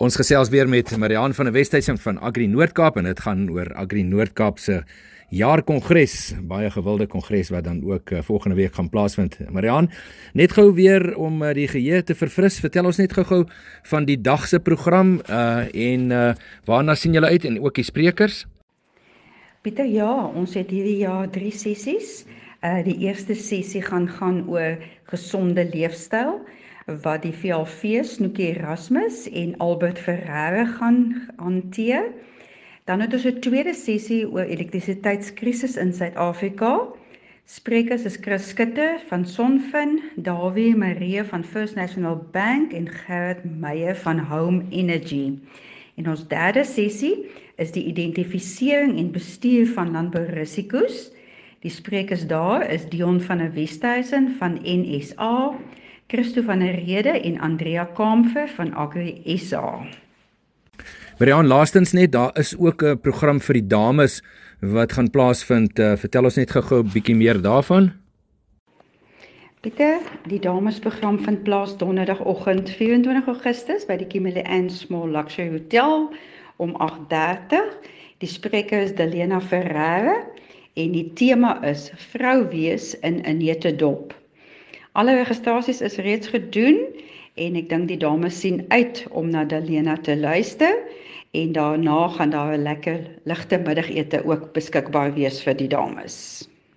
Ons gesels weer met Marian van die Wesduisen van Agri Noord-Kaap en dit gaan oor Agri Noord-Kaap se jaarkongres, baie gewilde kongres wat dan ook uh, volgende week gaan plaasvind. Marian, net gou weer om uh, die geheue te verfris, vertel ons net gou-gou van die dag se program uh en uh waarna sien julle uit en ook die sprekers? Pieter, ja, ons het hierdie jaar 3 sessies. Uh die eerste sessie gaan gaan oor gesonde leefstyl wat die VLV Snoekie Erasmus en Albert Ferreira gaan hanteer. Dan het ons 'n tweede sessie oor elektrisiteitskrisis in Suid-Afrika. Sprekers is Chris Skutte van Sonfin, Dawie Marie van First National Bank en Gerard Meyer van Home Energy. En ons derde sessie is die identifisering en bestuur van landbourisiko's. Die sprekers daar is Dion van der Westhuizen van NSA, Christo van der Rede en Andrea Kaamfer van Agri SA. Brian, laastens net, daar is ook 'n program vir die dames wat gaan plaasvind. Uh, vertel ons net gou-gou 'n bietjie meer daarvan. Pieter, die damesprogram vind plaas donderdagoggend 24 Augustus by die Kimberley Ann Small Luxury Hotel om 8:30. Die spreker is Delena Ferreira en die tema is vrou wees in 'n nette dop. Alle registrasies is reeds gedoen en ek dink die dames sien uit om na Dalena te luister en daarna gaan daar 'n lekker ligte middagete ook beskikbaar wees vir die dames.